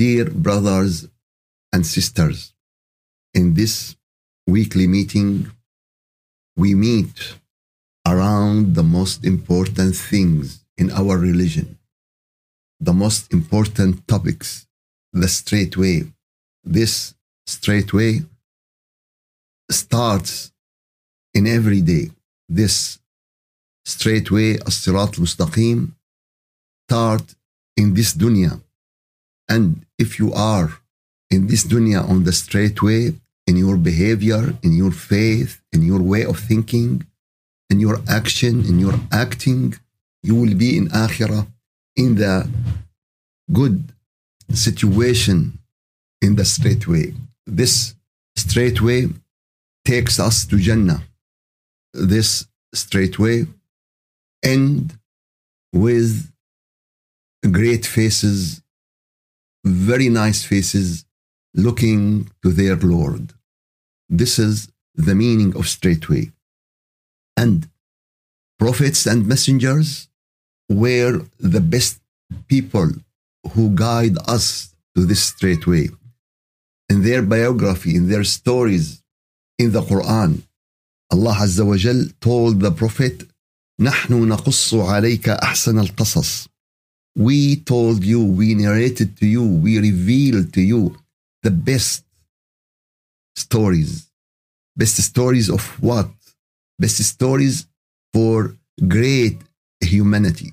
Dear brothers and sisters, in this weekly meeting, we meet around the most important things in our religion, the most important topics, the straight way. This straight way starts in every day. This straight way, as-sirat al-mustaqim, start in this dunya. And if you are in this dunya on the straight way, in your behavior, in your faith, in your way of thinking, in your action, in your acting, you will be in akhirah in the good situation in the straight way. This straight way takes us to Jannah. This straight way end with great faces, very nice faces, looking to their Lord. This is the meaning of straight way. And prophets and messengers were the best people who guide us to this straight way. In their biography, in their stories, in the Quran, Allah Azza wa Jal told the Prophet, نحن نقص عليك أحسن القصص. we told you, we narrated to you, we revealed to you the best stories. Best stories of what? Best stories for great humanity.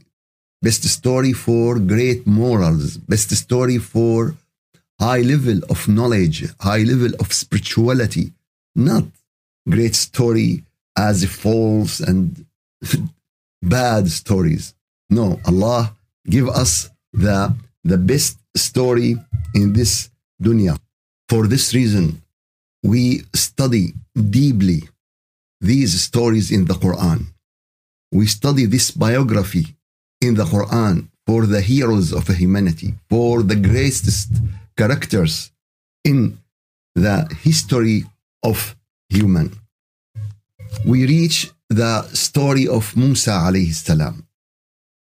Best story for great morals. Best story for high level of knowledge, high level of spirituality. Not great story as false and bad stories. No, Allah give us the, the best story in this dunya. For this reason, we study deeply these stories in the Quran. We study this biography in the Quran for the heroes of humanity, for the greatest characters in the history of human. We reach the story of Musa alayhi salam.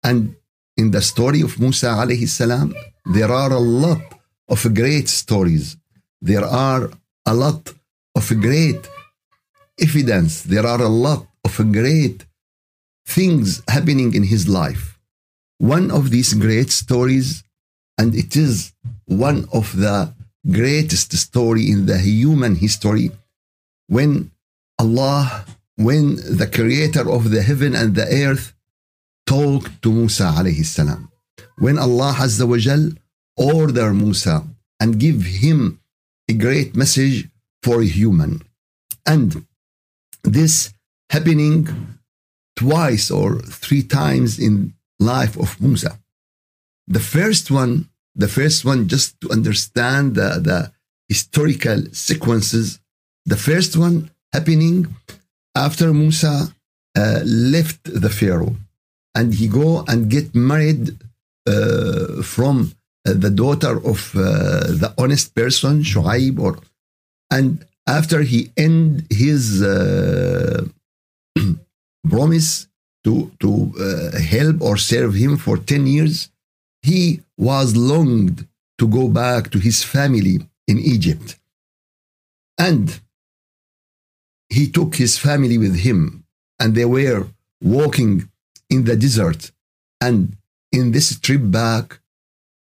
And in the story of Musa alayhi salam, there are a lot of great stories. There are a lot of great evidence. There are a lot of great things happening in his life. One of these great stories, and it is one of the greatest story in the human history, when Allah, when the creator of the heaven and the earth talked to Musa alayhi salam. When Allah Azza wa Jal order Musa and give him a great message for a human. And this happening twice or three times in life of Musa. The first one, the first one, just to understand the, the historical sequences, the first one happening after Musa uh, left the Pharaoh and he go and get married uh, from uh, the daughter of uh, the honest person, Shu'aib, or and after he end his uh, promise to to uh, help or serve him for ten years, he was longed to go back to his family in Egypt, and he took his family with him, and they were walking in the desert, and in this trip back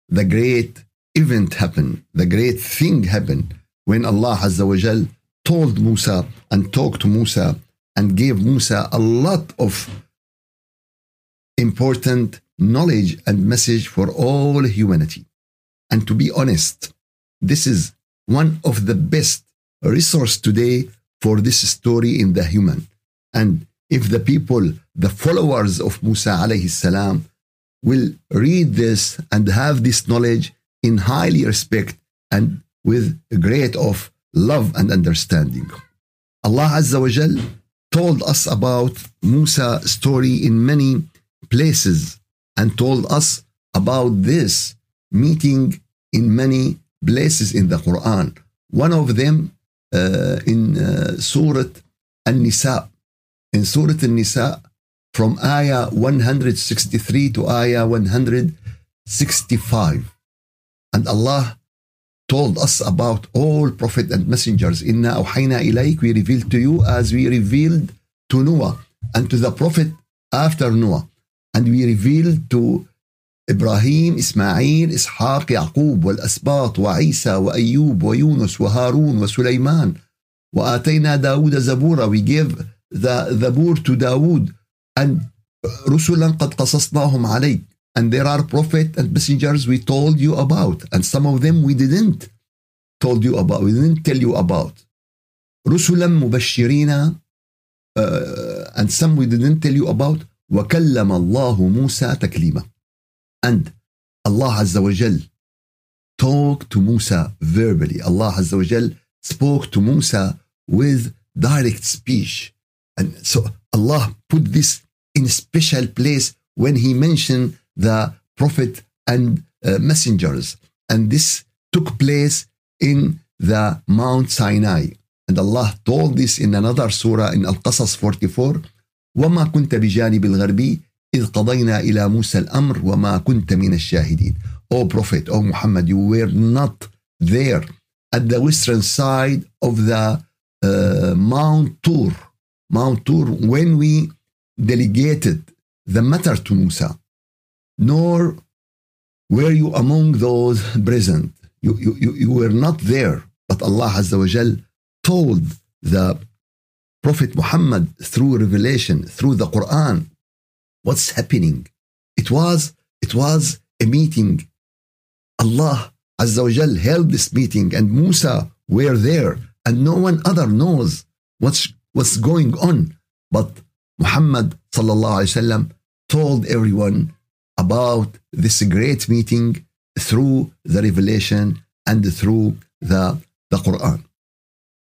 the great event happened, the great thing happened when Allah Azza wa Jal told Musa and talked to Musa and gave Musa a lot of important knowledge and message for all humanity. And to be honest, this is one of the best resource today for this story in the human. And if the people, the followers of Musa alayhi salam, will read this and have this knowledge in highly respect and with a great of love and understanding. Allah Azza wa Jal told us about Musa story in many places and told us about this meeting in many places in the Quran. One of them uh, in uh, Surah An-Nisa. In Surah An-Nisa, from ayah 163 to ayah 165. And Allah told us about all prophet and messengers. Inna awhayna ilayk, we revealed to you as we revealed to Noah and to the prophet after Noah. And we revealed to إبراهيم إسماعيل إسحاق يعقوب والأسباط وعيسى وأيوب ويونس وهارون وسليمان وآتينا داود زبورا we gave the زبور to Dawood and رسلا قد قصصناهم عليك and there are prophets and messengers we told you about and some of them we didn't told you about we didn't tell you about رسلا مبشرين uh, and some we didn't tell you about وكلم الله موسى تكليما and Allah Azza wa Jal talked to Musa verbally Allah Azza wa Jal spoke to Musa with direct speech and so Allah put this in a special place when he mentioned the prophet and uh, messengers. And this took place in the Mount Sinai. And Allah told this in another surah in Al-Qasas 44, وما كنت بجانب الغربي إذ قضينا إلى موسى الأمر وما كنت من الشاهدين. O Prophet, O Muhammad, you were not there at the western side of the uh, Mount Tur. Mount Tur when we delegated the matter to Musa nor were you among those present. You, you, you were not there, but Allah Azza wa Jal told the Prophet Muhammad through revelation, through the Quran, what's happening. It was, it was a meeting. Allah Azza wa Jal held this meeting and Musa were there and no one other knows what's, what's going on. But Muhammad wasallam told everyone about this great meeting through the revelation and through the, the Quran.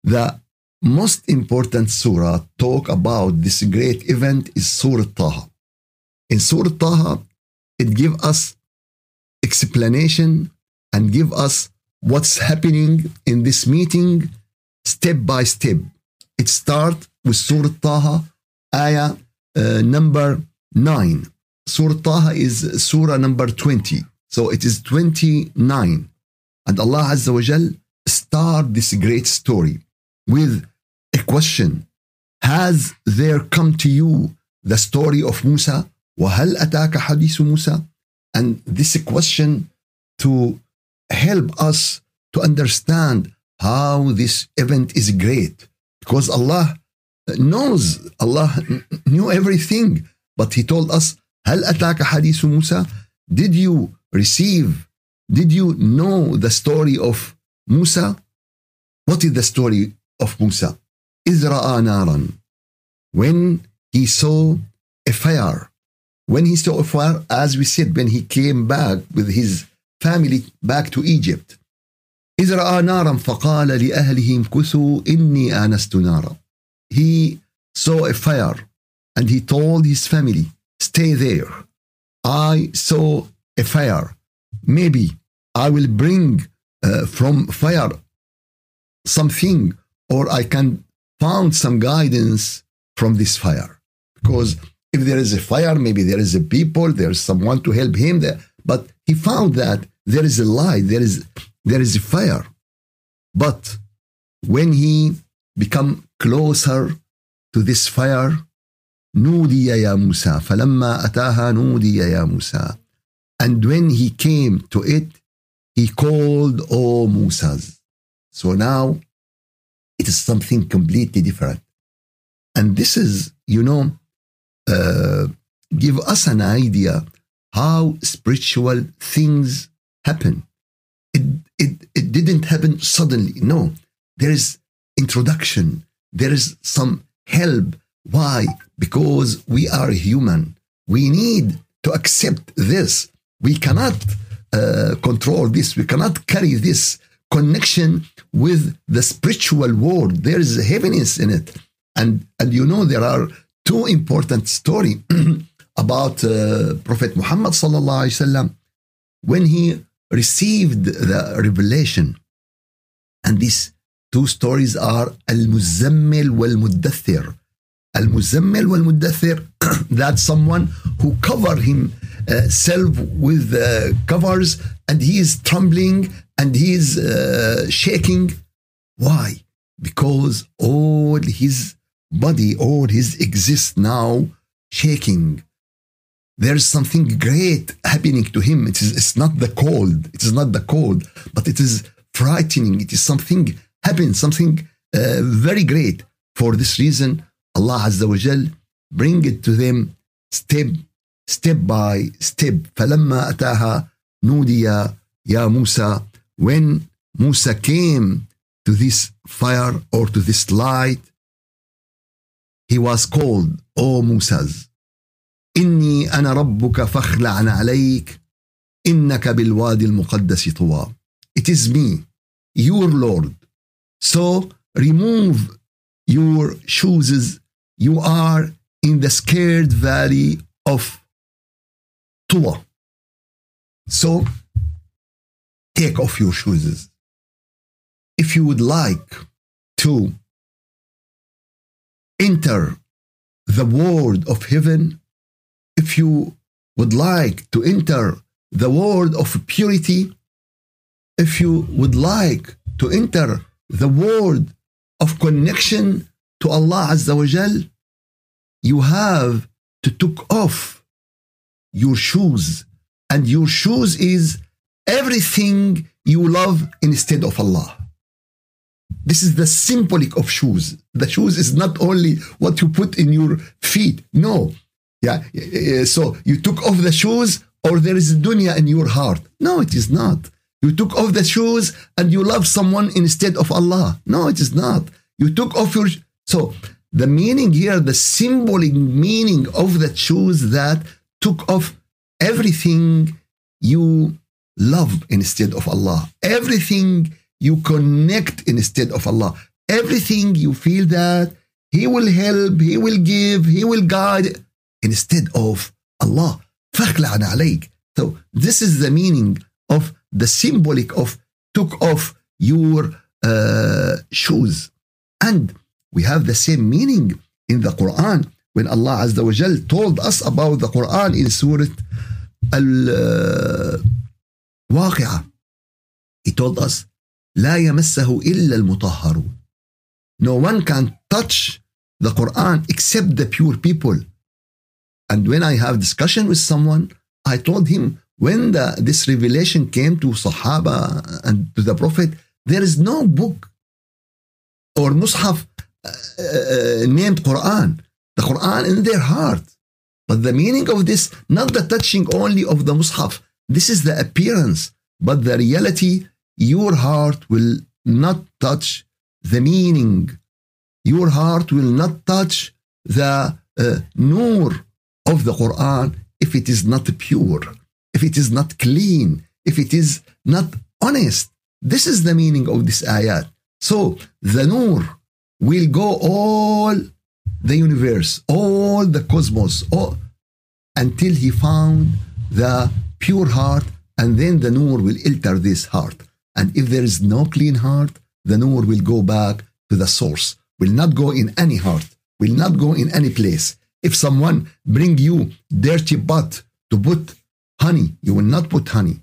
The most important surah talk about this great event is Surah Taha. In Surah Taha, it give us explanation and give us what's happening in this meeting step by step. It start with Surah Taha, ayah uh, number 9. Surah Taha is Surah number 20. So it is 29. And Allah Azza wa Jal start this great story with a question. Has there come to you the story of Musa? وهل أتاك حديث موسى? And this question to help us to understand how this event is great. Because Allah knows, Allah knew everything. But He told us هل أتاك حديث موسى? Did you receive, did you know the story of Musa? What is the story of Musa? إذ رأى نارا When he saw a fire. When he saw a fire, as we said, when he came back with his family back to Egypt. إذ رأى نارا فقال لأهله امكثوا إني آنست نارا. he saw a fire and he told his family, stay there. I saw a fire. Maybe I will bring uh, from fire something, or I can found some guidance from this fire. Because if there is a fire, maybe there is a people, there is someone to help him there. But he found that there is a light, there is there is a fire. But when he become closer to this fire, نودي يا موسى فلما أتاها نودي يا موسى and when he came to it he called all Musas so now it is something completely different and this is you know uh, give us an idea how spiritual things happen it, it, it didn't happen suddenly no there is introduction there is some help why? Because we are human. We need to accept this. We cannot uh, control this. We cannot carry this connection with the spiritual world. There is heaviness in it. And, and you know, there are two important stories about uh, Prophet Muhammad sallallahu alaihi wasallam when he received the revelation. And these two stories are Al-Muzammil wal-Muddathir. Al-Muzammil wal-Muddathir, that's someone who cover himself uh, with uh, covers and he is trembling and he's uh, shaking. Why? Because all his body, all his exist now shaking. There's something great happening to him. It is, it's not the cold. It is not the cold, but it is frightening. It is something happened, something uh, very great. For this reason, Allah Azza wa Jal bring it to them step step by step. فلما أتاها نودي يا موسى when Musa came to this fire or to this light he was called O Musas إني أنا ربك فاخلع عليك إنك بالوادي المقدس طوى It is me your Lord so remove your shoes you are in the scared valley of Tuwa. So take off your shoes. If you would like to enter the world of heaven, if you would like to enter the world of purity, if you would like to enter the word of connection to Allah Azza wa Jal, you have to take off your shoes. And your shoes is everything you love instead of Allah. This is the symbolic of shoes. The shoes is not only what you put in your feet. No. Yeah. So you took off the shoes or there is dunya in your heart. No, it is not. You took off the shoes and you love someone instead of Allah. No, it is not. You took off your so the meaning here, the symbolic meaning of the shoes that took off everything you love instead of Allah, everything you connect instead of Allah, everything you feel that He will help, He will give, He will guide instead of Allah. So this is the meaning of the symbolic of took off your uh, shoes. And we have the same meaning in the Quran when Allah Azza wa Jal told us about the Quran in Surah Al-Waqi'ah. He told us, لا يمسه إلا المطهرون. No one can touch the Quran except the pure people. And when I have discussion with someone, I told him when the, this revelation came to Sahaba and to the Prophet, there is no book or Mus'haf uh, uh, named Quran. The Quran in their heart. But the meaning of this, not the touching only of the Mus'haf. This is the appearance. But the reality, your heart will not touch the meaning. Your heart will not touch the uh, nur of the Quran if it is not pure, if it is not clean, if it is not honest. This is the meaning of this ayat. So the nur will go all the universe, all the cosmos, all, until he found the pure heart, and then the nur will enter this heart. And if there is no clean heart, the nur will go back to the source, will not go in any heart, will not go in any place. If someone bring you dirty pot to put honey, you will not put honey.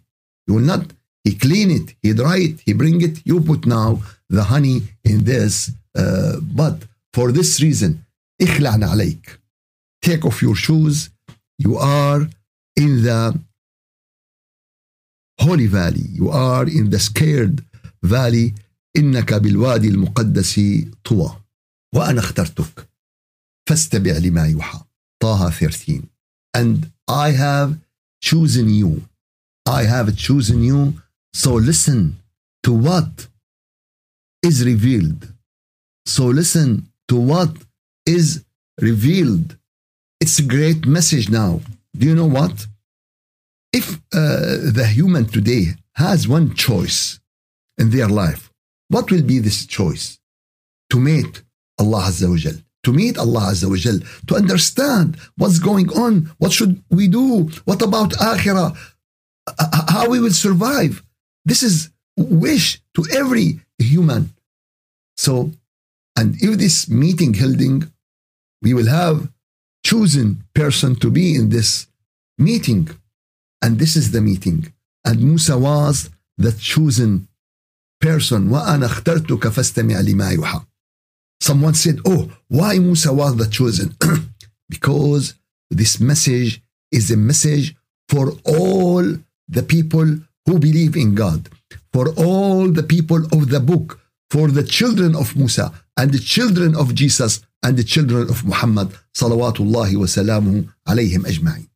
You will not. He clean it, he dry it, he bring it. You put now the honey in this uh, but for this reason, إخلعنا عليك. Take off your shoes. You are in the holy valley. You are in the scared valley. إنك بالوادي المقدس طوى. وأنا اخترتك. فاستبع لما يوحى. طه 13. And I have chosen you. I have chosen you. So listen to what is revealed so listen to what is revealed. It's a great message now. Do you know what? If uh, the human today has one choice in their life, what will be this choice? To meet Allah Azza wa Jal To meet Allah Azza wa Jal. To understand what's going on. What should we do? What about Akhirah? How we will survive. This is wish to every human. So and if this meeting holding, we will have chosen person to be in this meeting. And this is the meeting. And Musa was the chosen person وأنا اخترتك فاستمع لما يوحى Someone said, oh, why Musa was the chosen? because this message is a message for all the people who believe in God, for all the people of the book, for the children of Musa and the children of Jesus and the children of Muhammad salawatullahi wa salamuhu alayhim ajma'in.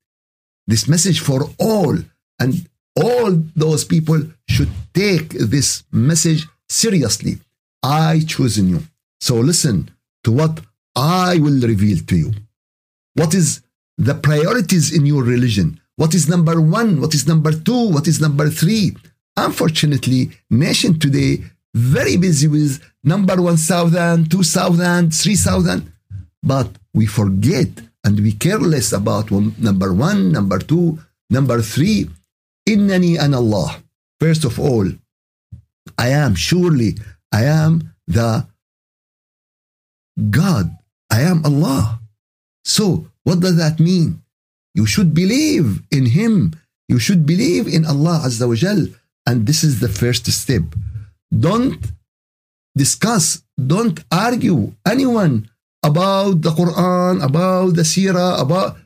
This message for all and all those people should take this message seriously. I chosen you. So listen to what I will reveal to you. What is the priorities in your religion? What is number one? What is number two? What is number three? Unfortunately, nation today very busy with number 1000, 2000, 3000, but we forget and we care less about number one, number two, number three. Innani an Allah. First of all, I am surely, I am the God. I am Allah. So, what does that mean? You should believe in Him. You should believe in Allah Azza wa Jal. And this is the first step. Don't discuss, don't argue anyone about the Quran, about the Sirah, about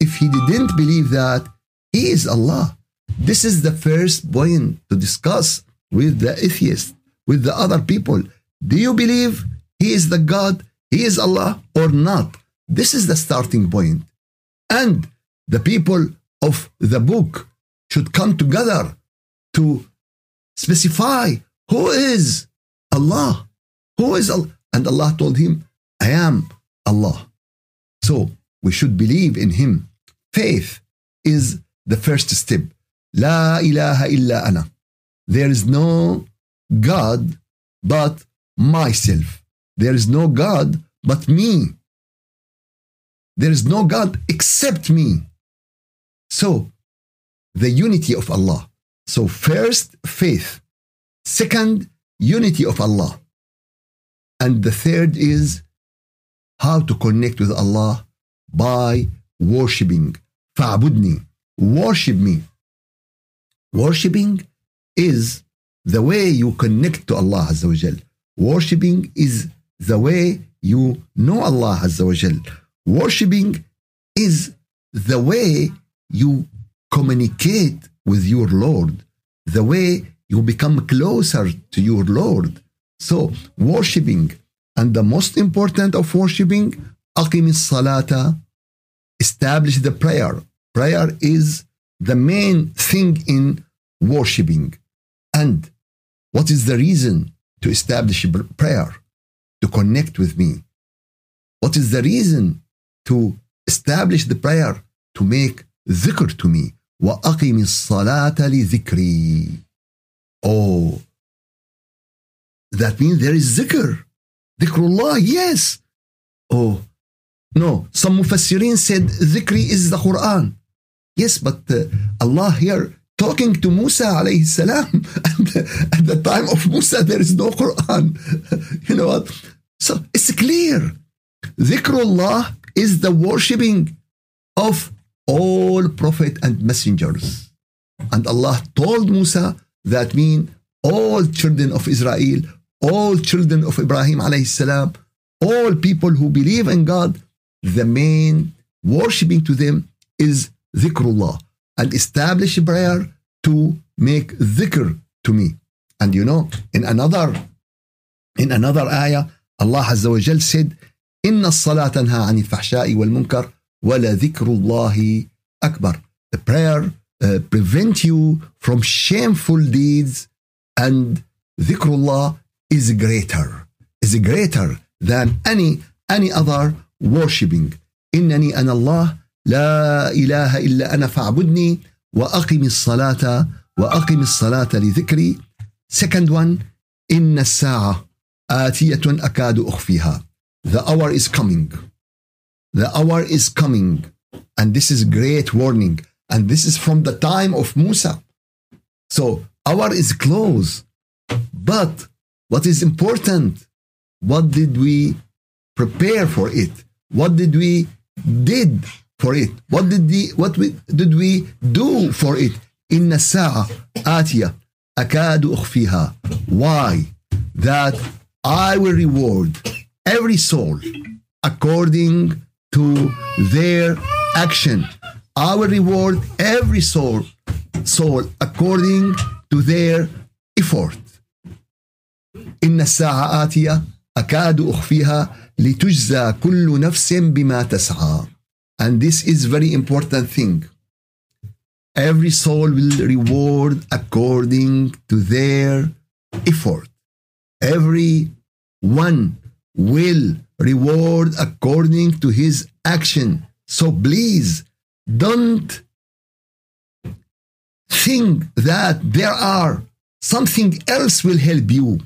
if he didn't believe that, he is Allah. This is the first point to discuss with the atheist, with the other people. Do you believe he is the God, he is Allah, or not? This is the starting point. And the people of the book should come together to specify who is Allah? Who is Allah? And Allah told him, I am Allah. So we should believe in Him. Faith is the first step. La ilaha illa ana. There is no God but myself. There is no God but me. There is no God except me. So, the unity of Allah. So, first, faith. Second, unity of Allah. And the third is how to connect with Allah by worshipping. فعبدني Worship me. Worshipping is the way you connect to Allah Worshipping is the way you know Allah Azza wa Jal. Worshipping is the way you communicate with your Lord, the way you become closer to your Lord. So, worshipping, and the most important of worshipping, أقم الصلاة, establish the prayer. Prayer is the main thing in worshipping. And what is the reason to establish prayer? To connect with me. What is the reason to establish the prayer? To make dhikr to me. وأقم الصلاة لذكري. Oh, that means there is zikr. Dhikrullah, yes. Oh, no. Some mufassirin said zikri is the Quran. Yes, but uh, Allah here talking to Musa alayhi salam. And at the time of Musa, there is no Quran. you know what? So it's clear. Dhikrullah is the worshipping of all prophet and messengers. And Allah told Musa that mean all children of Israel all children of Ibrahim alayhi salam, all people who believe in God, the main worshipping to them is dhikrullah and establish prayer to make dhikr to me. And you know, in another in another ayah, الله عز وجل سيد إن الصلاة تنهى عن الفحشاء والمنكر ولا ذكر الله أكبر. The prayer uh, prevent you from shameful deeds and ذكر الله is greater is greater than any any other worshiping. إنني أنا الله لا إله إلا أنا فاعبدني وأقم الصلاة وأقم الصلاة لذكري. Second one إن الساعة آتية أكاد أخفيها. The hour is coming. The hour is coming. And this is great warning. And this is from the time of Musa. So hour is close. But what is important? What did we prepare for it? What did we did for it? What did we what we, did we do for it? إن الساعة آتية أكاد أخفيها why that I will reward every soul according to their action I will reward every soul soul according to their effort إن الساعة آتية أكاد أخفيها لتجزى كل نفس بما تسعى and this is very important thing every soul will reward according to their effort. Every one will reward according to his action. So please don't think that there are something else will help you.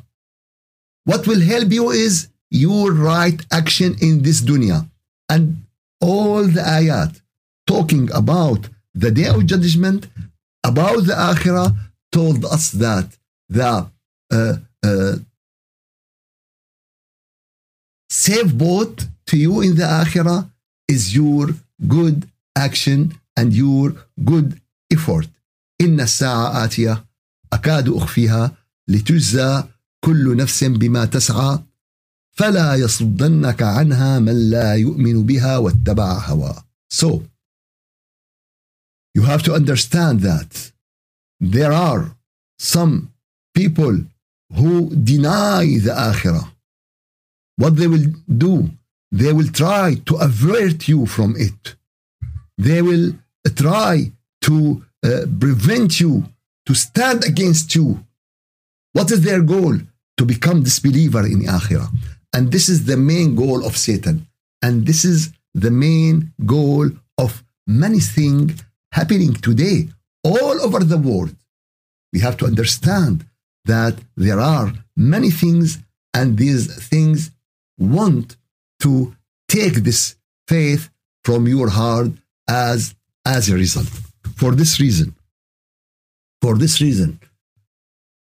What will help you is your right action in this dunya. And all the ayat talking about the day of judgment about the akhirah told us that the uh, uh, safe boat to you in the akhirah is your good action and your good effort إن الساعة آتية أكاد أخفيها لتجزى كل نفس بما تسعى فلا يصدنك عنها من لا يؤمن بها واتبع هواه. So you have to understand that there are some people who deny the akhirah. What they will do, they will try to avert you from it. They will try to uh, prevent you, to stand against you. What is their goal? To become disbeliever in akhirah. And this is the main goal of Satan. And this is the main goal of many things happening today all over the world. We have to understand that there are many things, and these things want to take this faith from your heart as, as a result. For this reason, for this reason,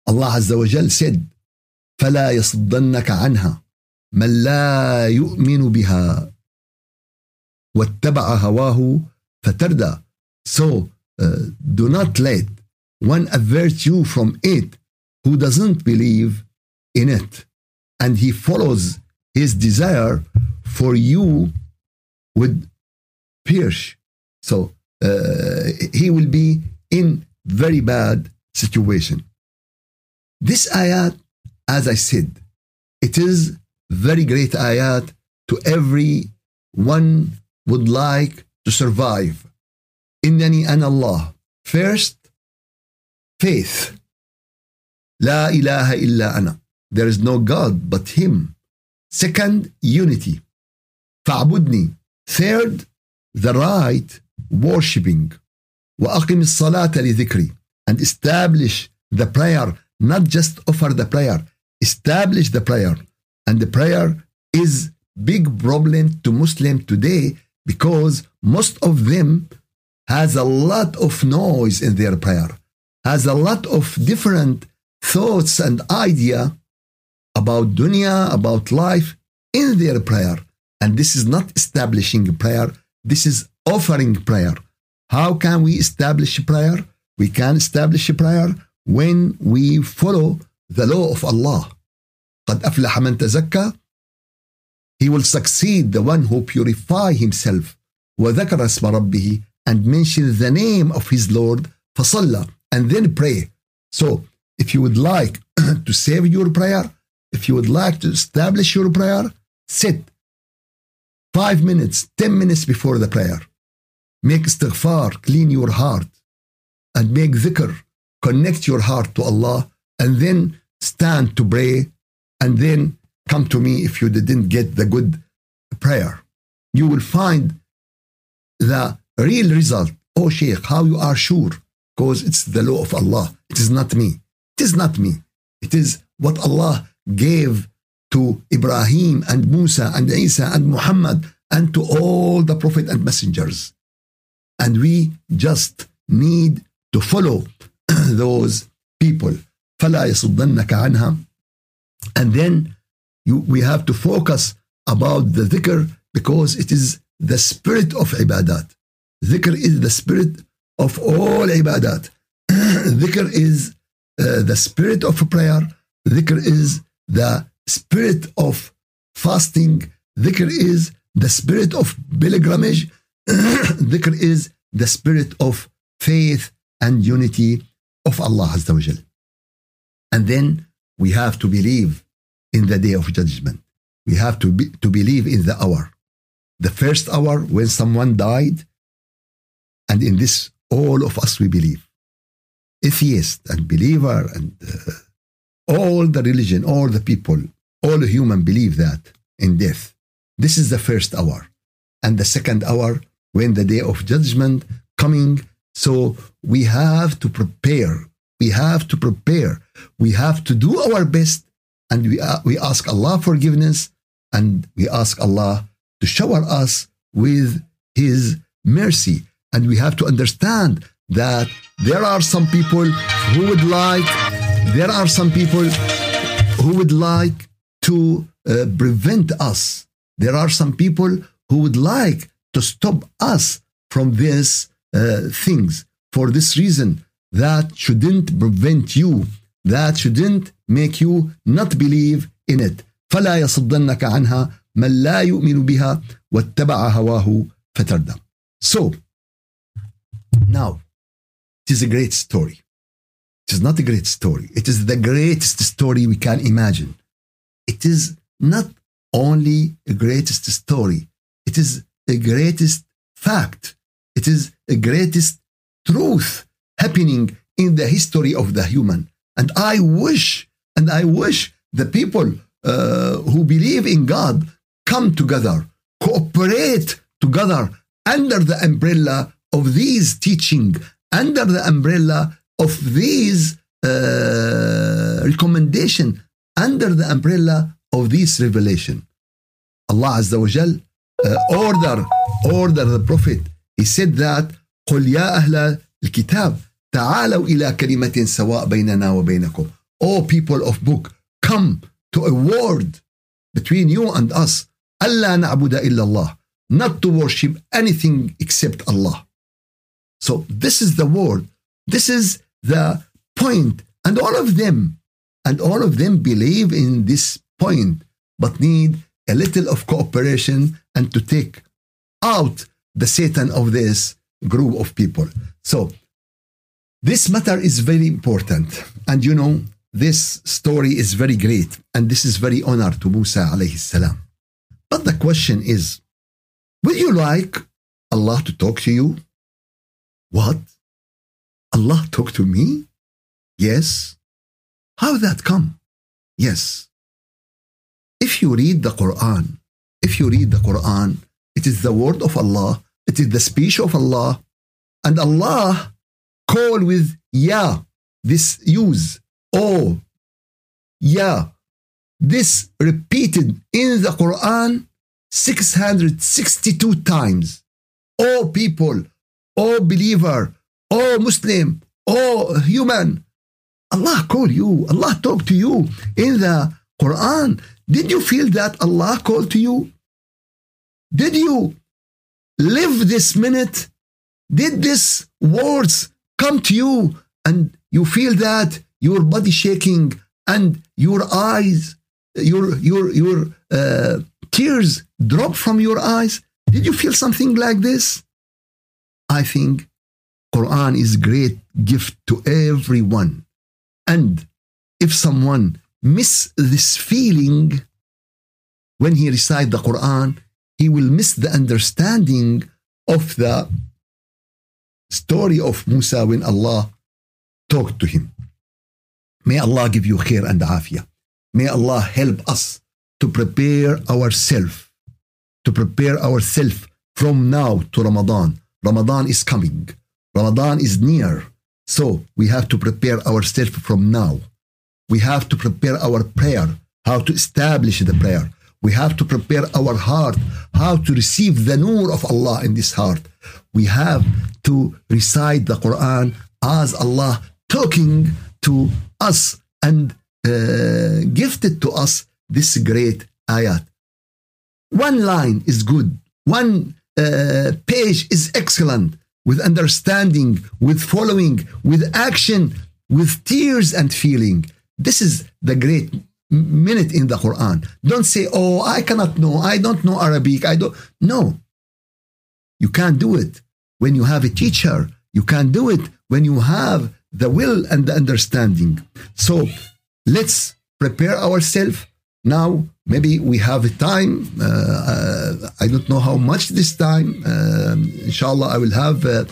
Allah Azza wa Jal said, فلا يصدنك عنها من لا يؤمن بها واتبع هواه فتردى so uh, do not let one avert you from it who doesn't believe in it and he follows his desire for you with pierce. So uh, he will be in very bad situation. This ayat, as I said, it is very great ayat to every one would like to survive إنني أنا الله first faith لا إله إلا أنا there is no God but him second unity فاعبدني third the right worshipping وأقم الصلاة لذكري and establish the prayer not just offer the prayer establish the prayer and the prayer is big problem to Muslim today because most of them has a lot of noise in their prayer, has a lot of different thoughts and idea about dunya, about life in their prayer. And this is not establishing prayer, this is offering prayer. How can we establish prayer? We can establish prayer when we follow the law of Allah. قد أفلح من تزكى He will succeed the one who purify himself وذكر اسم ربه and mention the name of his Lord, فصلى, and then pray. So, if you would like to save your prayer, if you would like to establish your prayer, sit five minutes, ten minutes before the prayer. Make istighfar, clean your heart, and make dhikr, connect your heart to Allah, and then stand to pray, and then come to me if you didn't get the good prayer. You will find the real result. Oh, Sheikh, how you are sure? Because it's the law of Allah. It is not me. It is not me. It is what Allah gave to Ibrahim and Musa and Isa and Muhammad and to all the prophet and messengers. And we just need to follow those people. فلا يصدنك عنها. And then you, we have to focus about the dhikr because it is the spirit of ibadat. Dhikr is the spirit of all ibadat. Dhikr is uh, the spirit of prayer. Dhikr is the spirit of fasting. Dhikr is the spirit of pilgrimage. Dhikr is the spirit of faith and unity of Allah Azza wa And then we have to believe in the day of judgment. We have to, be, to believe in the hour. The first hour when someone died, and in this, all of us we believe. Atheist and believer and uh, all the religion, all the people, all human believe that in death. This is the first hour. And the second hour, when the day of judgment coming. So we have to prepare. We have to prepare. We have to do our best. And we, uh, we ask Allah forgiveness and we ask Allah to shower us with His mercy. And we have to understand that there are some people who would like, there are some people who would like to uh, prevent us. There are some people who would like to stop us from these uh, things. For this reason, that shouldn't prevent you, that shouldn't make you not believe in it. فلا يصدنك عنها من لا يؤمن بها واتبع هواه فتردى. So, now, it is a great story. It is not a great story. It is the greatest story we can imagine. It is not only a greatest story. It is the greatest fact. It is the greatest truth happening in the history of the human. And I wish, and I wish the people uh, who believe in God come together, cooperate together under the umbrella of these teaching, under the umbrella of these uh, recommendation, under the umbrella of this revelation. Allah Azza wa Jal uh, order, order the Prophet. He said that قل يا أهل الكتاب تعالوا إلى كلمة سواء بيننا وبينكم. O people of book, come to a word between you and us. ألا نعبد إلا الله. Not to worship anything except Allah. So this is the word. This is the point. And all of them, and all of them believe in this point, but need a little of cooperation and to take out the Satan of this group of people. So this matter is very important. And you know, this story is very great. And this is very honor to Musa alayhi salam. But the question is, would you like Allah to talk to you? What? Allah talk to me? Yes. How that come? Yes. If you read the Quran, if you read the Quran, it is the word of Allah, it is the speech of Allah, and Allah call with Ya, this use, oh, Ya. This repeated in the Quran 662 times. Oh people, oh believer, oh Muslim, oh human. Allah call you, Allah talk to you in the Quran. Did you feel that Allah called to you? Did you live this minute? Did these words come to you and you feel that your body shaking and your eyes, your your your uh, tears drop from your eyes? Did you feel something like this? I think Quran is great gift to everyone. And if someone miss this feeling when he recite the Quran, he will miss the understanding of the story of Musa when Allah talked to him. May Allah give you khair and afiyah. May Allah help us to prepare ourselves, to prepare ourselves from now to Ramadan. Ramadan is coming. Ramadan is near. So we have to prepare ourselves from now we have to prepare our prayer, how to establish the prayer. We have to prepare our heart, how to receive the nur of Allah in this heart. We have to recite the Quran as Allah talking to us and uh, gifted to us this great ayat. One line is good. One uh, page is excellent with understanding, with following, with action with tears and feeling. This is the great minute in the Quran. Don't say, oh, I cannot know. I don't know Arabic. I don't. No. You can't do it when you have a teacher. You can't do it when you have the will and the understanding. So let's prepare ourselves now. Maybe we have a time. Uh, uh, I don't know how much this time. Uh, inshallah, I will have uh,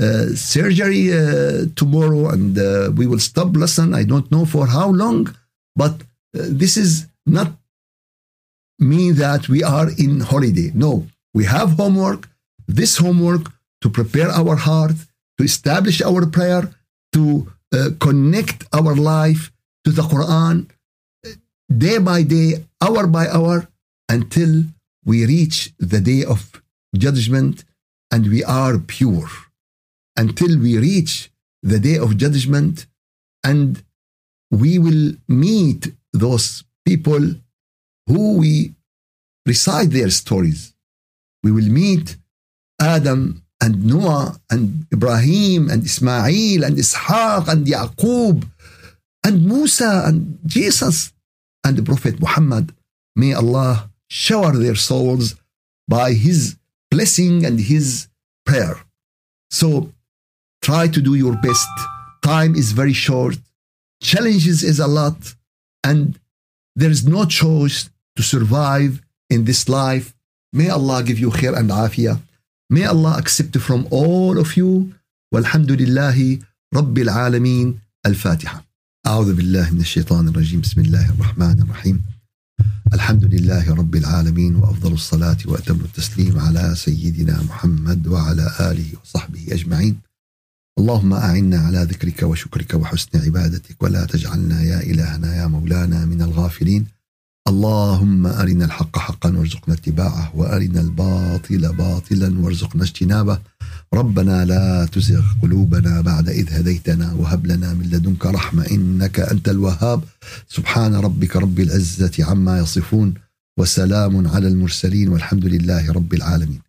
uh, surgery uh, tomorrow and we will stop lesson. I don't know for how long, but this is not mean that we are in holiday. No, we have homework. This homework to prepare our heart, to establish our prayer, to uh, connect our life to the Quran day by day, hour by hour, until we reach the day of judgment and we are pure. Until we reach the day of judgment and we will meet those people who we recite their stories. We will meet Adam and Noah and Ibrahim and Ismail and Ishaq and Yaqub and Musa and Jesus and the Prophet Muhammad. May Allah shower their souls by His blessing and His prayer. So try to do your best. Time is very short. Challenges is a lot. And there is no choice to survive in this life. May Allah give you khair and afiyah. May Allah accept from all of you. والحمد لله رب العالمين الفاتحة أعوذ بالله من الشيطان الرجيم. بسم الله الرحمن الرحيم. الحمد لله رب العالمين وأفضل الصلاة وأتم التسليم على سيدنا محمد وعلى آله وصحبه أجمعين. اللهم أعنا على ذكرك وشكرك وحسن عبادتك ولا تجعلنا يا إلهنا يا مولانا من الغافلين. اللهم أرنا الحق حقا وارزقنا اتباعه وأرنا الباطل باطلا وارزقنا اجتنابه. ربنا لا تزغ قلوبنا بعد إذ هديتنا وهب لنا من لدنك رحمة إنك أنت الوهاب. سبحان ربك رب العزة عما يصفون وسلام على المرسلين والحمد لله رب العالمين.